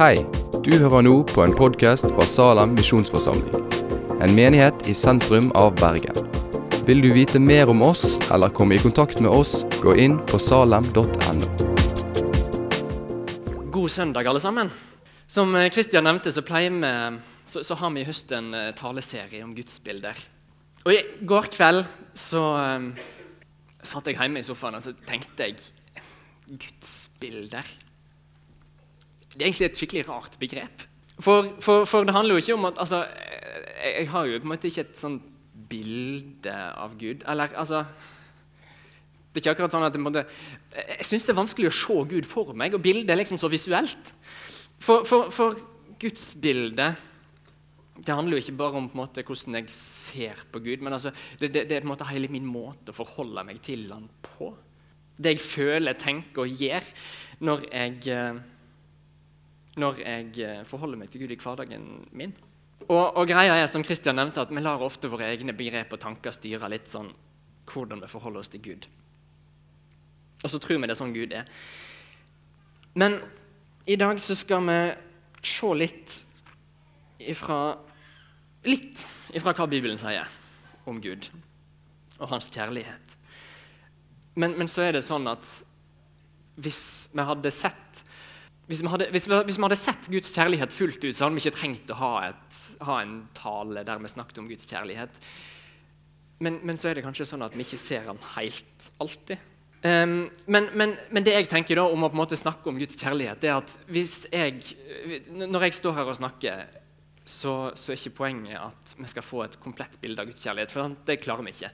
Hei, du hører nå på en podkast fra Salem misjonsforsamling. En menighet i sentrum av Bergen. Vil du vite mer om oss eller komme i kontakt med oss, gå inn på salem.no. God søndag, alle sammen. Som Kristian nevnte, så, vi, så, så, har vi i høst en eh, taleserie om gudsbilder. Og I går kveld så um, satt jeg hjemme i sofaen og så tenkte jeg Gudsbilder. Det er egentlig et skikkelig rart begrep. For, for, for det handler jo ikke om at altså, jeg, jeg, har jo på en måte ikke et sånt bilde av Gud. Eller altså Det er ikke akkurat sånn at Jeg, måtte, jeg syns det er vanskelig å se Gud for meg, og bildet er liksom så visuelt. For, for, for gudsbildet det handler jo ikke bare om måte, hvordan jeg ser på Gud, men altså, det, det, det, er på en måte hele min måte å forholde meg til Han på. Det jeg føler, tenker og gjør når jeg, eh, når jeg eh, forholder meg til Gud i hverdagen min. Og, og, greia er, som Kristian nevnte, at Vi lar ofte våre egne begrep og tanker styre litt sånn hvordan vi forholder oss til Gud. Og så tror vi det er sånn Gud er. Men i dag så skal vi se litt ifra litt ifra hva Bibelen sier om Gud og hans kjærlighet. Men, men så er det sånn at hvis vi hadde sett hvis vi, hadde, hvis, vi, hvis vi, hadde, sett Guds kjærlighet fullt ut, så hadde vi ikke trengt å ha, et, ha en tale der vi snakket om Guds kjærlighet. Men, men, så er det kanskje sånn at vi ikke ser han helt alltid. Um, men, men, men, det jeg tenker da om å på en måte snakke om Guds kjærlighet, det er at hvis jeg, når jeg står her og snakker så, så, er ikke poenget at vi skal få et komplett bilde av Guds kjærlighet. For det klarer vi ikke.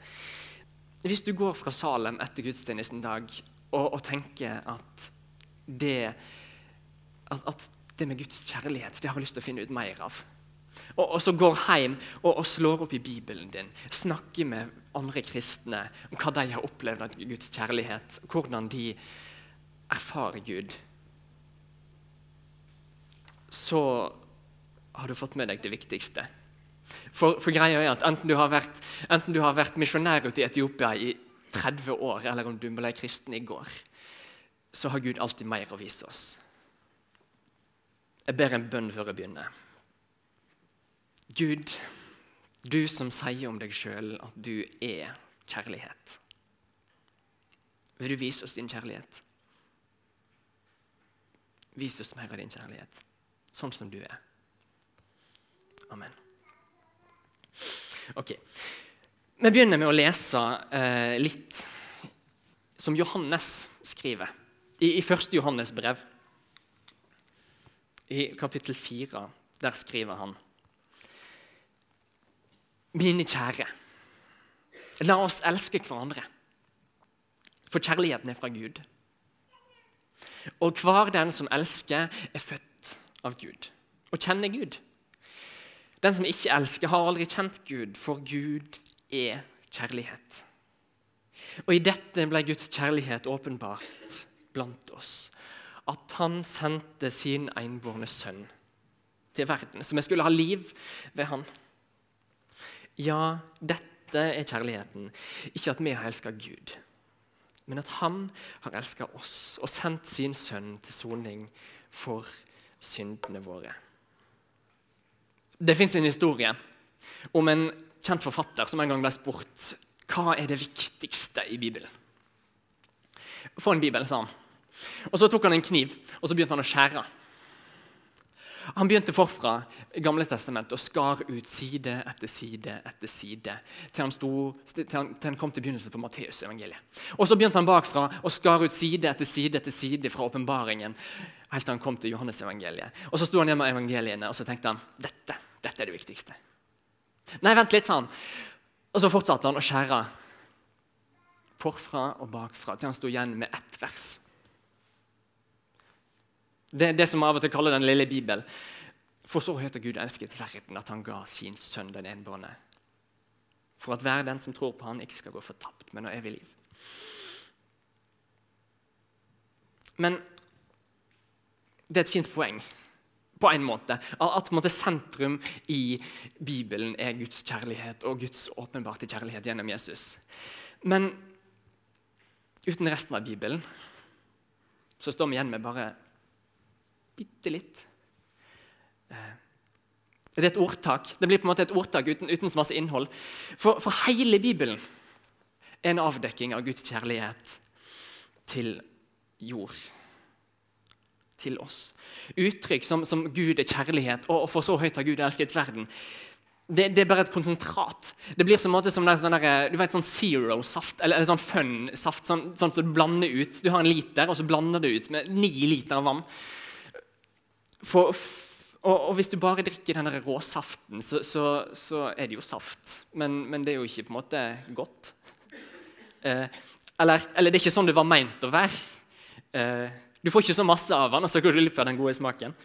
Hvis du går fra Salem etter gudstjenesten i dag og, og, tenker at det, at, at det med Guds kjærlighet det har jeg lyst til å finne ut mer av, og, og så går hjem og, og, slår opp i Bibelen din, snakker med andre kristne om hva de har opplevd av Guds kjærlighet, hvordan de erfarer Gud, så har du fått med deg det viktigste. For, for greia er at Enten du har vært, vært misjonær ute i Etiopia i 30 år, eller om du ble kristen i går, så har Gud alltid mer å vise oss. Jeg ber en bønn før jeg begynner. Gud, du som sier om deg sjøl at du er kjærlighet. Vil du vise oss din kjærlighet? Vis oss mer av din kjærlighet, sånn som du er. Amen. Ok. Vi begynner med å lese eh, litt som Johannes skriver i, i 1. Johannes brev. I kapittel 4, der skriver han Mine kjære, la oss elske hverandre, for kjærligheten er fra Gud. Og hver den som elsker, er født av Gud og kjenner Gud. Den som ikke elsker, har aldri kjent Gud, for Gud er kjærlighet. Og i dette ble Guds kjærlighet åpenbart blant oss. At han sendte sin enbårne sønn til verden, så vi skulle ha liv ved han. Ja, dette er kjærligheten. Ikke at vi har elska Gud, men at han har elska oss og sendt sin sønn til soning for syndene våre. Det fins en historie om en kjent forfatter som en gang ble spurt hva er det viktigste i Bibelen. Få en bibel, sa han. Og Så tok han en kniv og så begynte han å skjære. Han begynte forfra Gamle testament og skar ut side etter side etter side til han, sto, til han, til han kom til begynnelsen på Matteusevangeliet. Og så begynte han bakfra og skar ut side etter side etter side fra åpenbaringen helt til han kom til Johannesevangeliet. Og så sto han hjemme med evangeliene og så tenkte han dette dette er det viktigste. Nei, vent litt, sa han. Og så fortsatte han å skjære forfra og bakfra til han sto igjen med ett vers. Det er det som av og til kaller Den lille Bibel. For så høyt Gud elsket verden at han ga sin sønn den enbårne. For at hver den som tror på han ikke skal gå fortapt, men ha evig liv. Men det er et fint poeng på en måte. At måte, sentrum i Bibelen er Guds kjærlighet og Guds åpenbarte kjærlighet gjennom Jesus. Men uten resten av Bibelen så står vi igjen med bare bitte litt Det er et ordtak. Det blir på en måte et ordtak uten, uten så masse innhold. For, for hele Bibelen er en avdekking av Guds kjærlighet til jord. Til oss. Uttrykk som, som Gud er kjærlighet, og, og for så høyt har Gud elsket verden. Det, det, er bare et konsentrat. Det blir som, som der, sånn der, du vet, sånn zero-saft, eller, eller, sånn fun-saft. Sånn, sånn som du blander ut. Du har en liter, og så blander du ut med ni liter vann. For, og, og, hvis du bare drikker den råsaften, så, så, så, er det jo saft. Men, men, det er jo ikke på en måte godt. Eh, eller, eller, det er ikke sånn det var meint å være. Eh, du får ikke så masse av den, og så går du glipp av den gode smaken.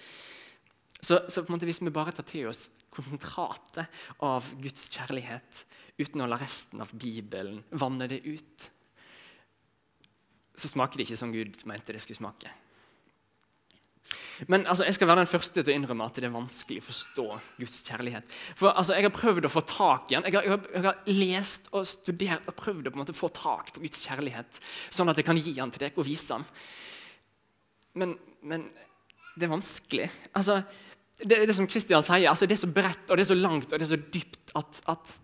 Så, så hvis vi bare tar til oss konsentratet av Guds kjærlighet uten å la resten av Bibelen vanne det ut, så smaker det ikke som Gud mente det skulle smake. Men altså, jeg skal være den første til å innrømme at det er vanskelig å forstå Guds kjærlighet. For altså, Jeg har prøvd å få tak i den. Jeg har, jeg har, jeg har lest og studert og prøvd å på en måte få tak på Guds kjærlighet, sånn at jeg kan gi den til deg og vise den. Men, men det er vanskelig. Altså, det, det som Kristian sier, altså det er så bredt og det er så langt og det er så dypt at, at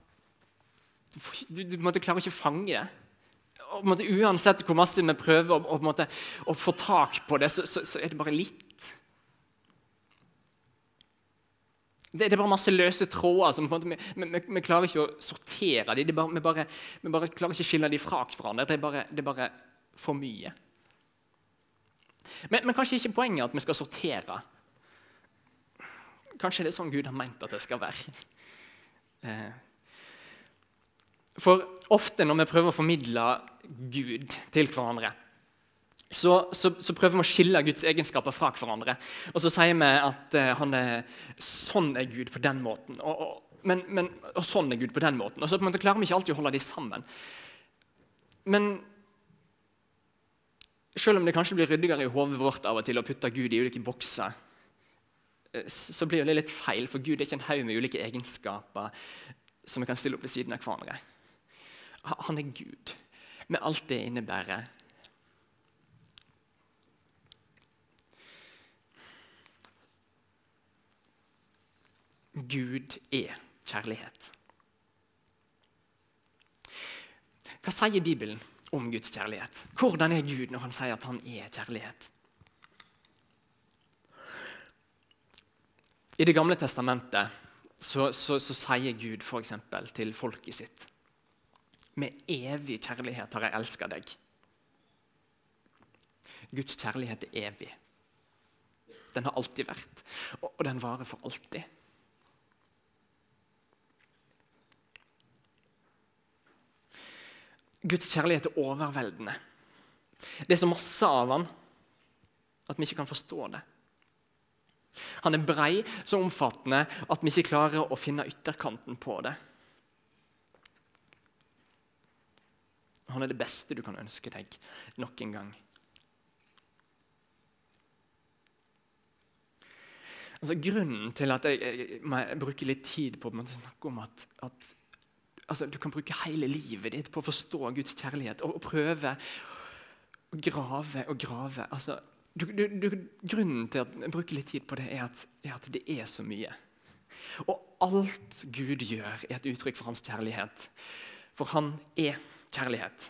du, du måte, klarer ikke å fange det. Og, måte, uansett hvor masse vi prøver å, å få tak på det, så, så, så, er det bare litt. Det, det er bare masse løse tråder. som måte, vi, vi, vi, klarer ikke å sortere dem. Bare, vi, bare, vi, bare, klarer ikke å skille dem fra hverandre. Det er bare, det er bare for mye. Men, men kanskje ikke poenget at vi skal sortere Kanskje det er sånn Gud har ment at det skal være. Eh, for ofte når vi prøver å formidle Gud til hverandre, så, så, så, prøver vi å skille Guds egenskaper fra hverandre. Og så sier vi at uh, han er, sånn er Gud på den måten, og, og, men, men, og sånn er Gud på den måten. Og så på en måte klarer vi ikke alltid å holde de sammen. Men selv om det kanskje blir ryddigere i hodet vårt av og til å putte Gud i ulike bokser, Eh, så blir det litt feil, for Gud er ikke en haug med ulike egenskaper som vi kan stille opp ved siden av hverandre. Han er Gud, med alt det innebærer. Gud er kjærlighet. Hva sier Bibelen om Guds kjærlighet? Hvordan er Gud når han sier at han er kjærlighet? I Det gamle testamentet så, så, så sier Gud f.eks. til folket sitt Med evig kjærlighet har jeg elska deg. Guds kjærlighet er evig. Den har alltid vært, og, den varer for alltid. Guds kjærlighet er overveldende. Det er så masse av han at vi ikke kan forstå det. Han er brei, så omfattende at vi ikke klarer å finne ytterkanten på det. Han er det beste du kan ønske deg nok en gang. Altså, grunnen til at jeg, jeg, jeg, bruker litt tid på å snakke om at, at altså, du kan bruke hele livet ditt på å forstå Guds kjærlighet og, prøve å grave og grave altså, du, du, grunnen til å bruke litt tid på det, er at, er at, det er så mye. Og alt Gud gjør, er et uttrykk for hans kjærlighet. For han er kjærlighet.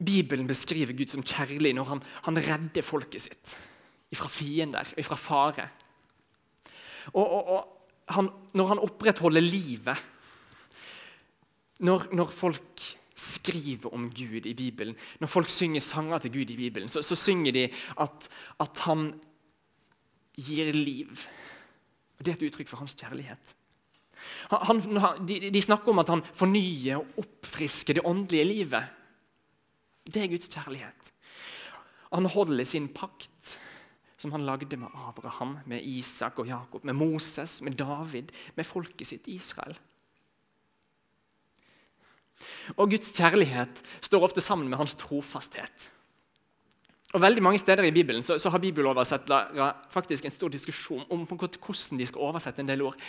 Bibelen beskriver Gud som kjærlig når han, han redder folket sitt fra fiender, og fra fare. Og, og, og han, når han opprettholder livet når, når folk skriver om Gud i Bibelen. Når folk synger sanger til Gud i Bibelen, så, så synger de at, at, han gir liv. Og Det er et uttrykk for hans kjærlighet. Han, de, de, snakker om at han fornyer og oppfrisker det åndelige livet. Det er Guds kjærlighet. Han holder sin pakt, som han lagde med Abraham, med Isak og Jakob, med Moses, med David, med folket sitt Israel. Og Guds kjærlighet står ofte sammen med hans trofasthet. Og veldig mange steder i Bibelen så, så har bibeloversettere faktisk en stor diskusjon om hvordan de skal oversette en del ord.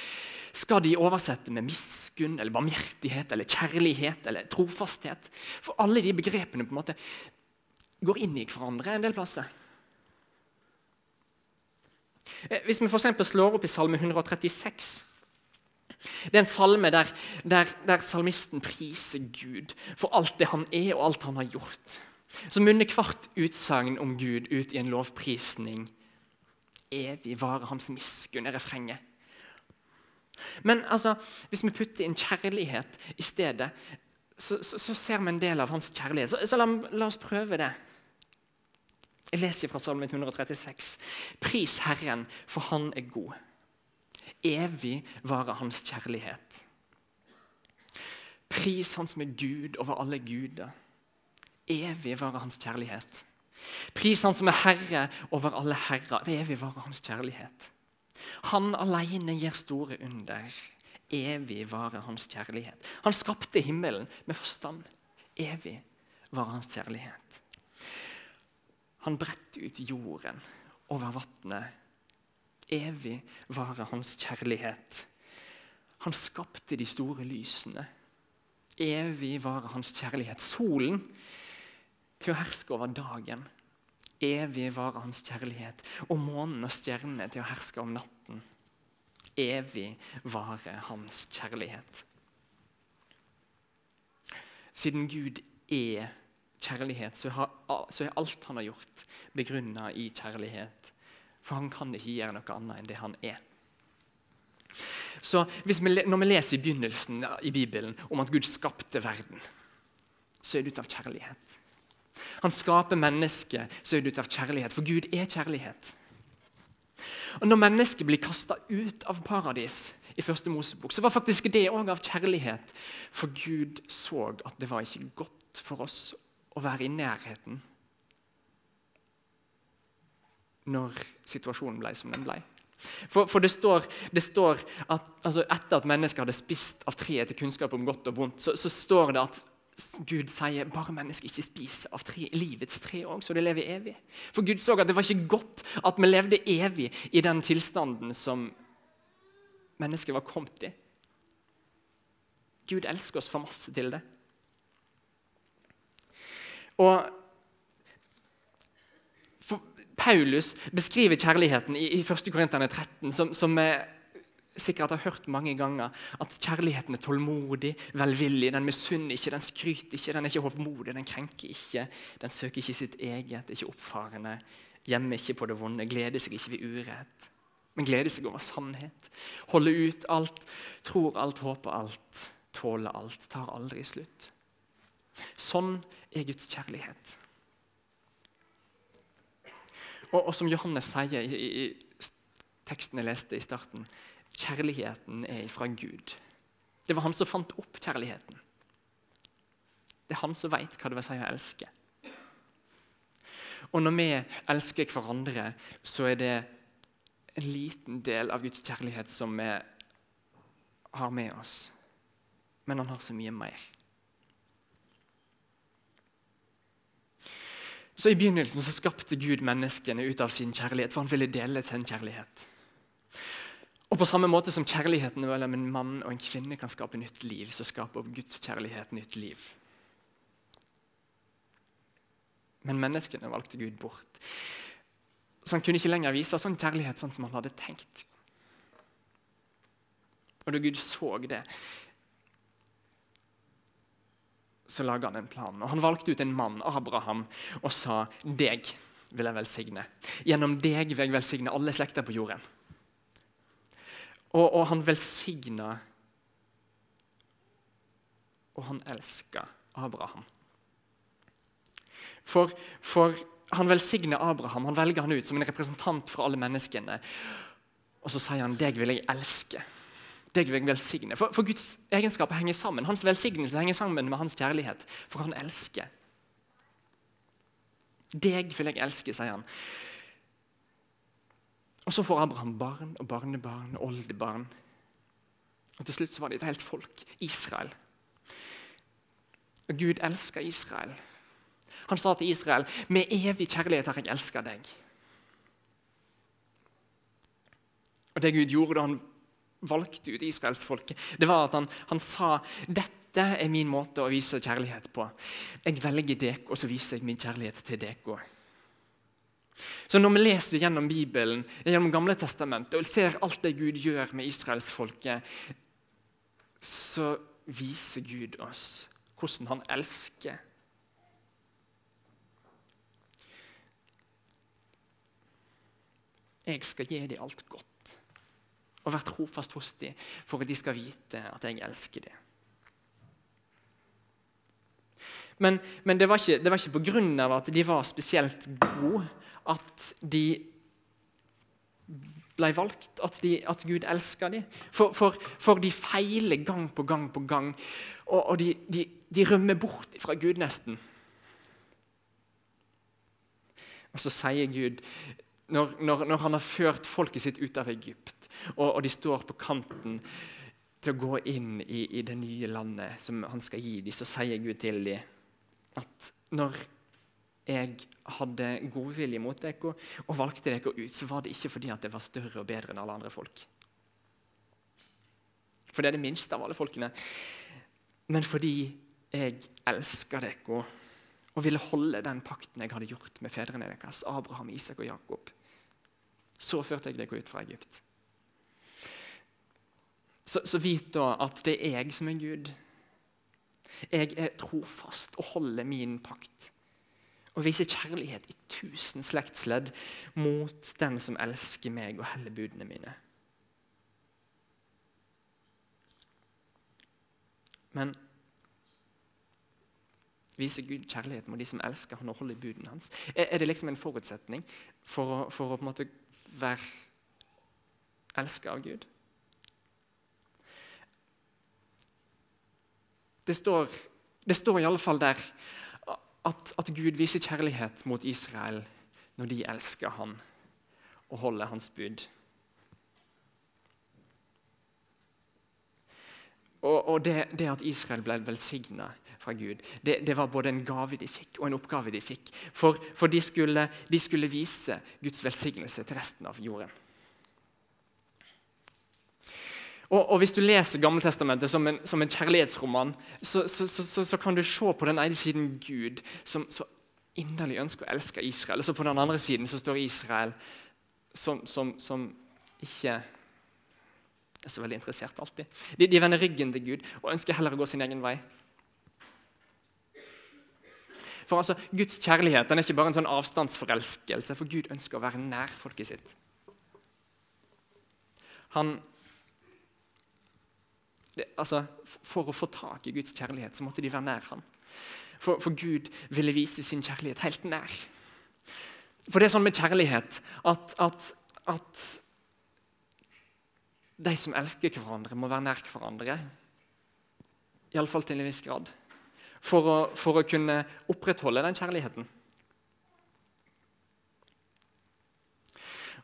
Skal de oversette med miskunn, eller barmhjertighet, eller kjærlighet eller trofasthet? For alle de begrepene på en måte går inn i hverandre en del plasser. Eh, hvis vi for slår opp i Salme 136 Det er en salme der, der, der, salmisten priser Gud for alt det han er og alt han har gjort. Så munner hvert utsagn om Gud ut i en lovprisning. Evig varer hans miskunn, er refrenget. Men altså, hvis vi putter inn kjærlighet i stedet, så, så, så ser vi en del av hans kjærlighet. Så, så la, la oss prøve det. Jeg leser fra Salmen 136. Pris Herren, for Han er god. Evig varer Hans kjærlighet. Pris Han som er Gud over alle guder. Evig varer Hans kjærlighet. Pris Han som er Herre over alle herrer. Evig varer Hans kjærlighet. Han alene gir store under. Evig varer Hans kjærlighet. Han skapte himmelen med forstand. Evig varer Hans kjærlighet. Han bredte ut jorden over vannet. Evig varer hans kjærlighet. Han skapte de store lysene. Evig varer hans kjærlighet. Solen til å herske over dagen. Evig varer hans kjærlighet. Og månen og stjernene til å herske om natten. Evig varer hans kjærlighet. Siden Gud er kjærlighet, så, er alt han har gjort, begrunna i kjærlighet. For han kan ikke gjøre noe annet enn det han er. Så vi, Når vi leser i begynnelsen i Bibelen om at Gud skapte verden, så er det ut av kjærlighet. Han skaper mennesket, så er det ut av kjærlighet, for Gud er kjærlighet. Og Når mennesket blir kasta ut av paradis, i første Mosebok, så var faktisk det òg av kjærlighet. For Gud så at det var ikke godt for oss å være i nærheten når situasjonen ble som den ble. For, for det, står, det, står, at altså Etter at mennesket hadde spist av treet til kunnskap om godt og vondt, så, så står det at Gud sier bare mennesket ikke spiser av tre, livets tre òg, så det lever evig. For Gud så at det var ikke godt at vi levde evig i den tilstanden som mennesket var kommet i. Gud elsker oss for masse til det. Og Paulus beskriver kjærligheten i, i 1. Korinterne 13, som, som vi sikkert har hørt mange ganger, at kjærligheten er tålmodig, velvillig. Den misunner ikke, den skryter ikke, den er ikke hovmodig, den krenker ikke. Den søker ikke sitt eget, ikke oppfarende, gjemmer ikke på det vonde, gleder seg ikke ved urett. Men gleder seg over sannhet. Holder ut alt, tror alt, håper alt, tåler alt, tar aldri slutt. Sånn er Guds kjærlighet. Og, og som Johannes sier i, i, teksten jeg leste i starten kjærligheten er fra Gud. Det var han som fant opp kjærligheten. Det er han som veit hva det vil si å elske. Og når vi elsker hverandre, så er det en liten del av Guds kjærlighet som vi har med oss. Men han har så mye mer. Så I begynnelsen så skapte Gud menneskene ut av sin kjærlighet, for han ville dele sin kjærlighet. Og På samme måte som kjærligheten mellom en mann og en kvinne kan skape nytt liv, så skaper Guds kjærlighet nytt liv. Men menneskene valgte Gud bort. Så han kunne ikke lenger vise sånn kjærlighet sånn som han hadde tenkt. Og da Gud så det, så laga han en plan. Og Han valgte ut en mann, Abraham, og sa deg vil jeg velsigne. Gjennom deg vil jeg velsigne alle slekter på jorden. Og, og han velsigna Og han elska Abraham. For, for han velsigner Abraham, han velger han ut som en representant for alle menneskene. Og så sier han 'deg vil jeg elske'. Deg vil jeg velsigne. For, for, Guds egenskaper henger sammen. Hans velsignelse henger sammen med hans kjærlighet. For han elsker. Deg vil jeg elske, sier han. Og Så får Abraham barn og barnebarn og oldebarn. Og Til slutt så var det et helt folk, Israel. Og Gud elsker Israel. Han sa til Israel, 'Med evig kjærlighet har jeg elska deg'. Og Det Gud gjorde da han valgte ut israelsfolket, det var at han, han, sa dette er min måte å vise kjærlighet på. Jeg velger dere, og så viser jeg min kjærlighet til dere. Så når vi leser gjennom Bibelen, gjennom Gamle testamentet, og ser alt det Gud gjør med israelsfolket, så viser Gud oss hvordan han elsker. Jeg skal gi dem alt godt og være trofast hos dem for at de skal vite at jeg elsker dem. Men, men det var ikke, det var ikke på grunn av at de var spesielt gode, at de ble valgt, at, de, at Gud elska dem. For, for, for, de feiler gang på gang på gang, og, og de, de, de, rømmer bort fra Gud nesten. Og så sier Gud, når, når, når han har ført folket sitt ut av Egypt, og, og de står på kanten til å gå inn i, i, det nye landet som han skal gi dem, så sier Gud til dem at når jeg hadde godvilje mot dere og valgte dere ut, så var det ikke fordi at jeg var større og bedre enn alle andre folk. For det er det minste av alle folkene. Men fordi jeg elsker dere og ville holde den pakten jeg hadde gjort med fedrene deres, Abraham, Isak og Jakob, så førte jeg dere ut fra Egypt. Så, så vit da at det er jeg som er Gud. Jeg er trofast og holder min pakt. Og viser kjærlighet i tusen slektsledd mot den som elsker meg og heller budene mine. Men viser Gud kjærlighet mot de som elsker han og holder budene hans? Er, det liksom en forutsetning for å, for å på en måte være elsket av Gud? Det står, det står fall der at, at, Gud viser kjærlighet mot Israel når de elsker han og holder hans bud. Og, og det, det, at Israel ble velsigna fra Gud, det, det, var både en gave de fikk, og en oppgave de fikk. For, for de, skulle, de skulle vise Guds velsignelse til resten av jorden. Og, og Hvis du leser Gammeltestamentet som en, som en kjærlighetsroman, så, så, så, så, kan du se på den ene siden Gud, som så inderlig ønsker å elske Israel. Og så på den andre siden så står Israel, som, som, som ikke er så veldig interessert alltid. De, de, vender ryggen til Gud og ønsker heller å gå sin egen vei. For altså, Guds kjærlighet den er ikke bare en sånn avstandsforelskelse, for Gud ønsker å være nær folket sitt. Han altså, for å få tak i Guds kjærlighet så måtte de være nær ham. For, for, Gud ville vise sin kjærlighet helt nær. For det er sånn med kjærlighet at, at, at de som elsker hverandre, må være nær hverandre. Iallfall til en viss grad. For å, for å kunne opprettholde den kjærligheten.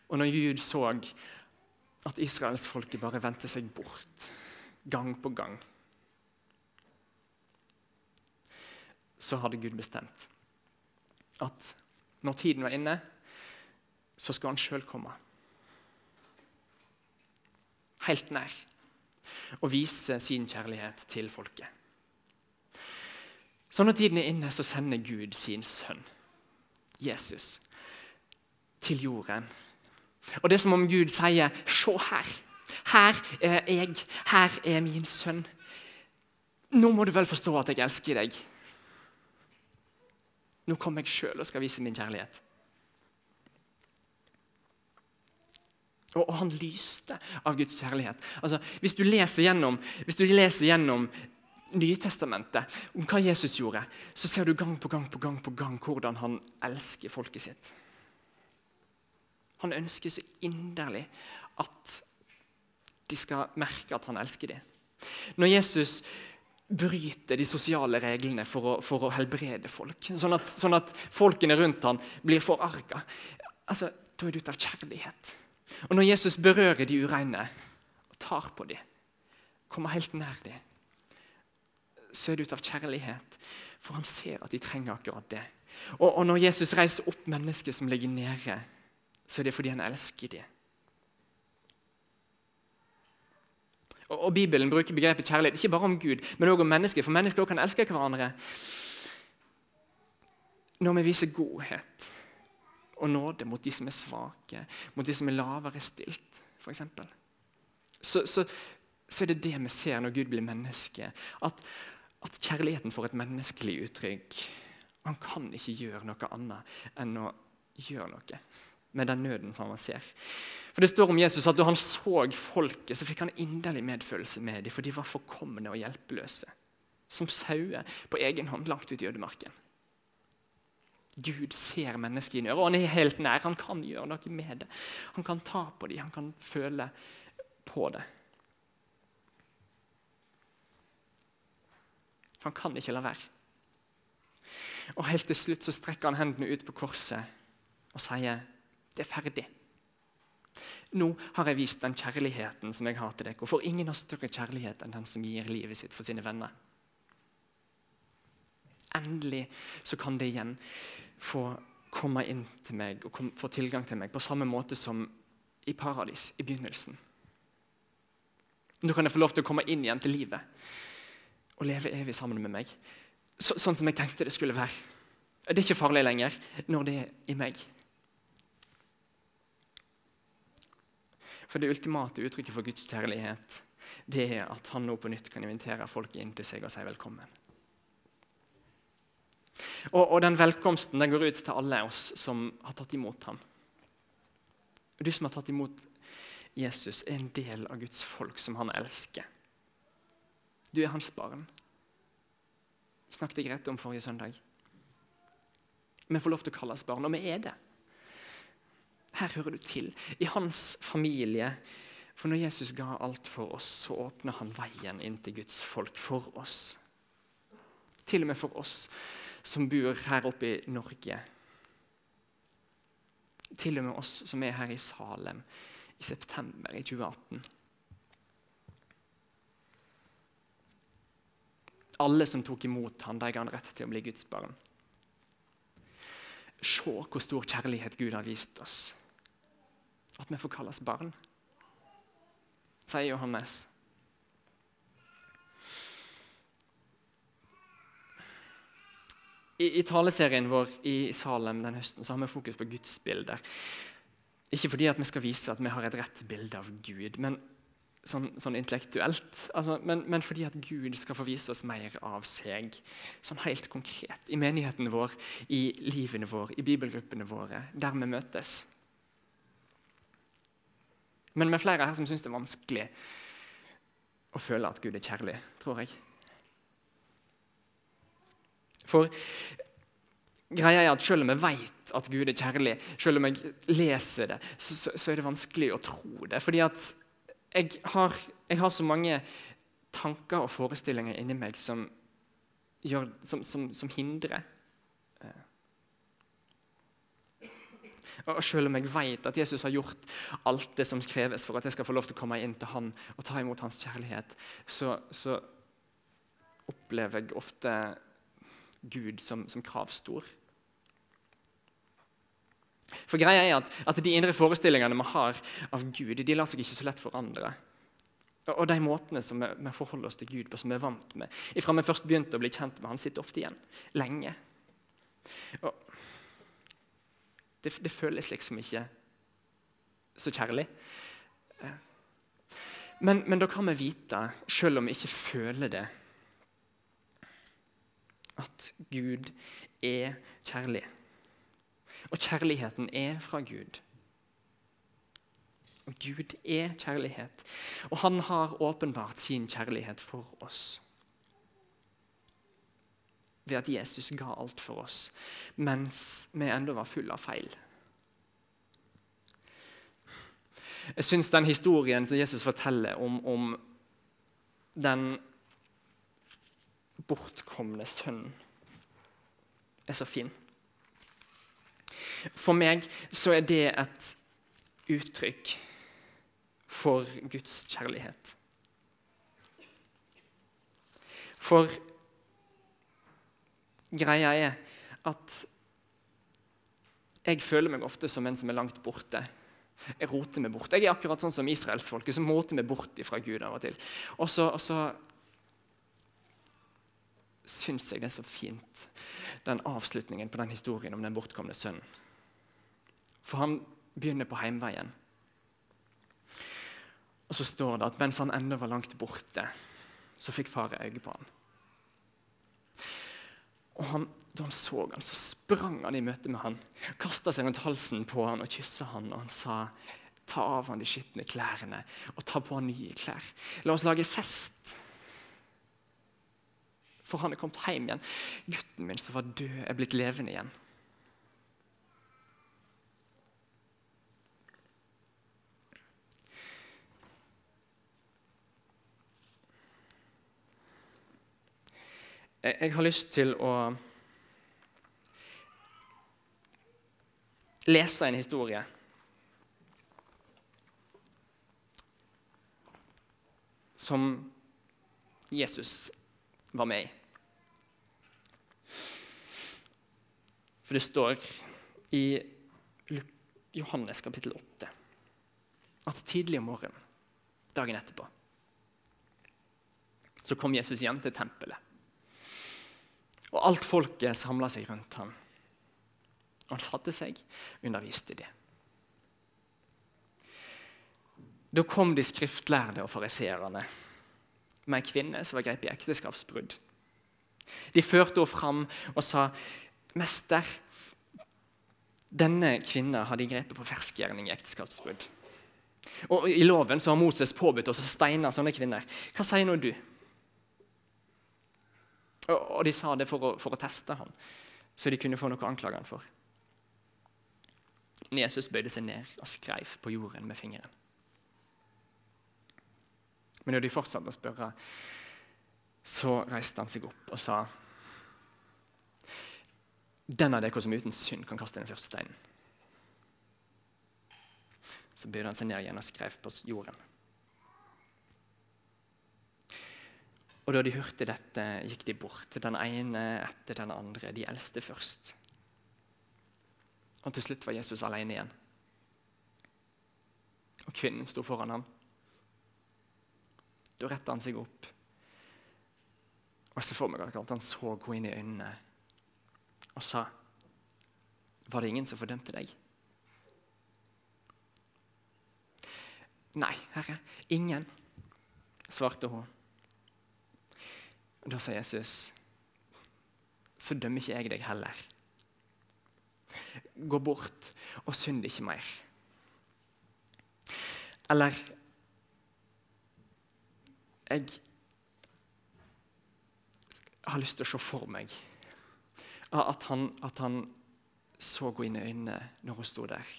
Og når Gud så at israelsfolket bare vendte seg bort gang på gang, så hadde Gud bestemt at når tiden var inne, så skulle han sjøl komme. Helt nær. Og vise sin kjærlighet til folket. Så når tiden er inne, så sender Gud sin sønn, Jesus, til jorden. Og det er som om Gud sier 'Se her'. Her er jeg, her er min sønn. Nå må du vel forstå at jeg elsker deg. Nå kommer jeg sjøl og skal vise min kjærlighet. Og, han lyste av Guds kjærlighet. Altså, hvis du leser gjennom, hvis du leser gjennom Nytestamentet om hva Jesus gjorde, så ser du gang på gang på gang på gang hvordan han elsker folket sitt. Han ønsker så inderlig at de skal merke at han elsker dem. Når Jesus bryter de sosiale reglene for å, for å helbrede folk, sånn at, sånn at, folkene rundt ham blir forarga, altså, da er det ut av kjærlighet. Og når Jesus berører de ureine og tar på dem, kommer helt nær dem, så er det ut av kjærlighet. For han ser at de trenger akkurat det. Og, og når Jesus reiser opp mennesker som ligger nede, så er det fordi han elsker dem. Og, og Bibelen bruker begrepet kjærlighet ikke bare om Gud, men også om mennesker. For mennesker også kan elske hverandre når vi viser godhet og nåde mot de som er svake, mot de som er lavere stilt, f.eks. Så, så, så er det det vi ser når Gud blir menneske. At, at kjærligheten får et menneskelig uttrykk. Han kan ikke gjøre noe annet enn å gjøre noe med den nøden som han ser. For Det står om Jesus at da han så folket, så fikk han inderlig medfølelse med dem, for de var forkomne og hjelpeløse. Som sauer på egen hånd langt ut i ødemarken. Gud ser mennesket i nød, og han er helt nær. Han kan gjøre noe med det. Han kan ta på dem, han kan føle på det. For han kan ikke la være. Og Helt til slutt så strekker han hendene ut på korset og sier det er ferdig. Nå har jeg vist den kjærligheten som jeg har til dere. For ingen har større kjærlighet enn den som gir livet sitt for sine venner. Endelig så kan det igjen få komme inn til meg og få tilgang til meg på samme måte som i paradis i begynnelsen. Nå kan jeg få lov til å komme inn igjen til livet og leve evig sammen med meg. Så, sånn som jeg tenkte det skulle være. Det er ikke farlig lenger når det er i meg. For det ultimate uttrykket for Guds kjærlighet det er at han nå på nytt kan invitere folk inn til seg og si velkommen. Og, og Den velkomsten den går ut til alle oss som har tatt imot ham. Du som har tatt imot Jesus, er en del av Guds folk som han elsker. Du er hans barn. snakket jeg rett om forrige søndag. Vi får lov til å kalles barn, og vi er det. Her hører du til. I hans familie. For når Jesus ga alt for oss, så åpna han veien inn til Guds folk for oss. Til og med for oss som bor her oppe i Norge. Til og med oss som er her i Salem i september i 2018. Alle som tok imot ham, de ga han rett til å bli Guds barn. Se hvor stor kjærlighet Gud har vist oss. At vi får kalles barn, sier Johannes. I, I, taleserien vår i Salem den høsten så har vi fokus på gudsbilder. Ikke fordi at vi skal vise at vi har et rett bilde av Gud, men sånn, sånn intellektuelt. Altså, men, men, fordi at Gud skal få vise oss mer av seg. Sånn helt konkret. I menigheten vår, i livene våre, i bibelgruppene våre. Der vi møtes. Men med flere her som syns det er vanskelig å føle at Gud er kjærlig, tror jeg. For greia er at selv om jeg vet at Gud er kjærlig, selv om jeg leser det, så, så, så er det vanskelig å tro det. Fordi at jeg har, jeg har, så mange tanker og forestillinger inni meg som, gjør, som, som, som hindrer. Og Selv om jeg vet at Jesus har gjort alt det som kreves for at jeg skal få lov til å komme inn til han og ta imot hans kjærlighet, så, så opplever jeg ofte Gud som, som kravstor. For greia er at, at, De indre forestillingene vi har av Gud, de lar seg ikke så lett forandre. Og, de måtene som vi, vi, forholder oss til Gud på, som vi er vant med, ifra vi først begynte å bli kjent med han, sitter ofte igjen lenge. Og det, det føles liksom ikke så kjærlig. Men, men, da kan vi vite, selv om vi ikke føler det, at Gud er kjærlig. Og kjærligheten er fra Gud. Og Gud er kjærlighet, og han har åpenbart sin kjærlighet for oss. Ved at Jesus ga alt for oss, mens vi ennå var fulle av feil. Jeg syns den historien som Jesus forteller om, om den bortkomne sønnen, er så fin. For meg så er det et uttrykk for Guds kjærlighet. For greia er at jeg føler meg ofte som en som er langt borte. Jeg roter meg bort. Jeg er akkurat sånn som israelsfolket, som roter meg bort fra Gud av og til. Og så, og så syns jeg det er så fint, den avslutningen på den historien om den bortkomne sønnen. For han begynner på heimveien. Og så står det at mens han ennå var langt borte, så fikk far øye på han. Og han, Da han så han, så sprang han i møte med han, kasta seg rundt halsen på han og kyssa han, og han sa ta av han de skitne klærne og ta på han nye klær. La oss lage fest. For han er kommet hjem igjen. Gutten min som var død, er blitt levende igjen. Jeg har lyst til å lese en historie. Som Jesus var med i. For det står i Johannes kapittel 8 at tidlig om morgenen, dagen etterpå, så kom Jesus igjen til tempelet. Og alt folket samla seg rundt ham. Og Han satte seg, og underviste dem. Da kom de skriftlærde og fariseerne med ei kvinne som var grepet i ekteskapsbrudd. De førte henne fram og sa, 'Mester, denne kvinna har de grepet på ferskgjerning i ekteskapsbrudd.' Og I loven så har Moses påbudt oss å steine sånne kvinner. Hva sier nå du? Og De sa det for å, for å teste ham, så de kunne få noe å anklage ham for. Men Jesus bøyde seg ned og skreiv på jorden med fingeren. Men når de fortsatte å spørre, så reiste han seg opp og sa Den av dere som uten synd kan kaste den første steinen. Så bøyde han seg ned igjen og skrev på jorden. Og Da de hørte dette, gikk de bort, den ene etter den andre, de eldste først. Og til slutt var Jesus alene igjen. Og kvinnen sto foran ham. Da retta han seg opp. Og jeg ser for meg at han så henne inn i øynene og sa Var det ingen som fordømte deg? Nei, Herre, ingen, svarte hun. Da sa Jesus, så dømmer ikke jeg deg heller. Gå bort og synd ikke mer. Eller Jeg har lyst til å se for meg at han, at han så henne inn i øynene når hun sto der.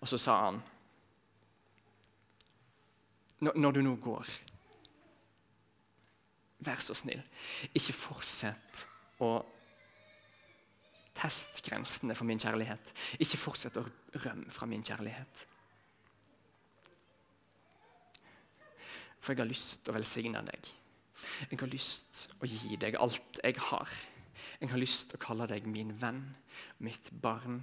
Og så sa han Når du nå går, vær så snill, ikke fortsett å teste grensene for min kjærlighet. Ikke fortsett å rømme fra min kjærlighet. For jeg har lyst til å velsigne deg. Jeg har lyst til å gi deg alt jeg har. Jeg har lyst til å kalle deg min venn, mitt barn.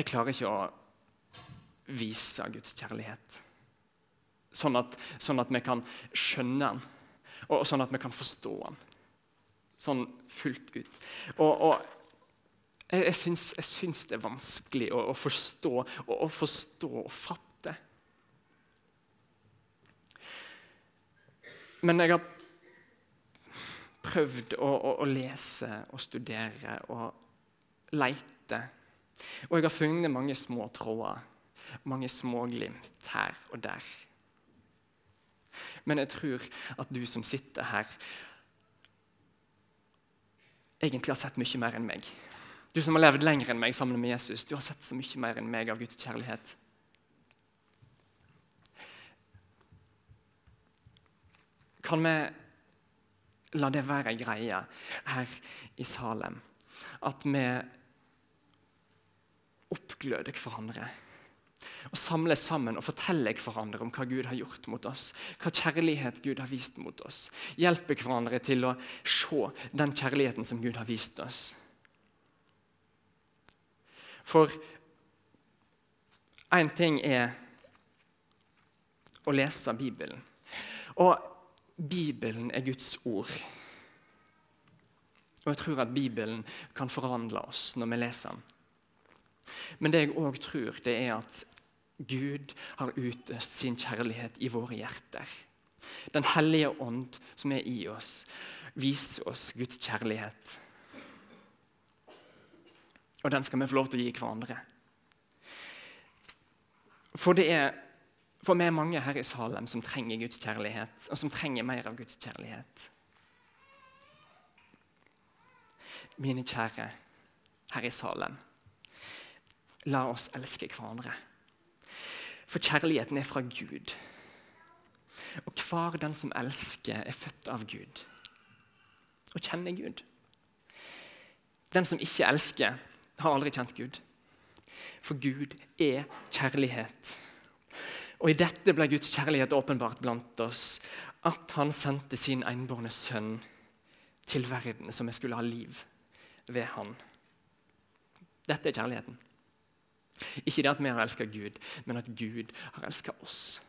Jeg klarer ikke å vise Guds kjærlighet sånn at, sånn at vi kan skjønne den, og sånn at vi kan forstå den. Sånn fullt ut. Og, og jeg, jeg, syns, jeg, syns, det er vanskelig å, å forstå og å forstå og fatte. Men jeg har prøvd å, å, å lese og studere og leite og jeg har funnet mange små tråder, mange små glimt her og der. Men jeg tror at du som sitter her, egentlig har sett mye mer enn meg. Du som har levd lenger enn meg sammen med Jesus, du har sett så mye mer enn meg av Guds kjærlighet. Kan vi la det være ei greie her i Salem? At vi oppgløder hverandre. Og samle sammen og fortelle hverandre om hva Gud har gjort mot oss. Hva kjærlighet Gud har vist mot oss. Hjelpe hverandre til å se den kjærligheten som Gud har vist oss. For én ting er å lese Bibelen. Og Bibelen er Guds ord. Og jeg tror at Bibelen kan forvandle oss når vi leser den. Men det jeg òg tror, det er at Gud har utøst sin kjærlighet i våre hjerter. Den hellige ånd som er i oss, viser oss Guds kjærlighet. Og den skal vi få lov til å gi hverandre. For det er for vi er mange her i Salem som trenger Guds kjærlighet, og som trenger mer av Guds kjærlighet. Mine kjære her i Salem, la oss elske hverandre. For kjærligheten er fra Gud. Og hver den som elsker, er født av Gud og kjenner Gud. Den som ikke elsker, har aldri kjent Gud. For Gud er kjærlighet. Og I dette ble Guds kjærlighet åpenbart blant oss. At han sendte sin enbårne sønn til verden, som vi skulle ha liv ved han. Dette er kjærligheten. Ikke det at vi har elska Gud, men at Gud har elska oss.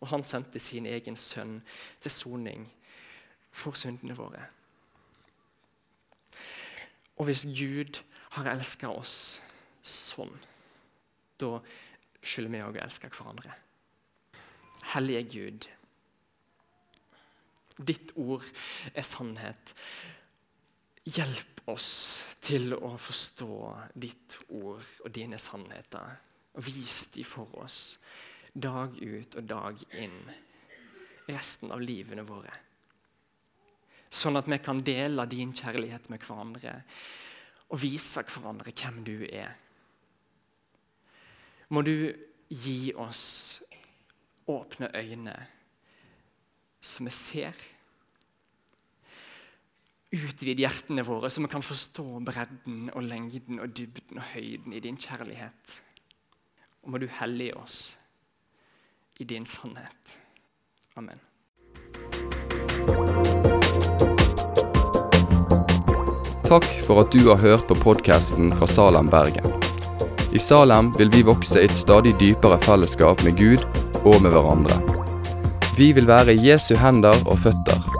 Og han sendte sin egen sønn til soning for syndene våre. Og hvis Gud har elska oss sånn, da skylder vi òg å elske hverandre. Hellige Gud, ditt ord er sannhet. Hjelp oss til å forstå ditt ord og dine sannheter. Og vis de for oss dag ut og dag inn resten av livene våre. Sånn at vi kan dele din kjærlighet med hverandre og vise hverandre hvem du er. Må du gi oss åpne øyne så vi ser. Utvid hjertene våre, så vi kan forstå bredden og lengden og dybden og høyden i din kjærlighet. Og må du hellige oss i din sannhet. Amen. Takk for at du har hørt på podkasten fra Salem, Bergen. I Salem vil vi vokse i et stadig dypere fellesskap med Gud og med hverandre. Vi vil være Jesu hender og føtter,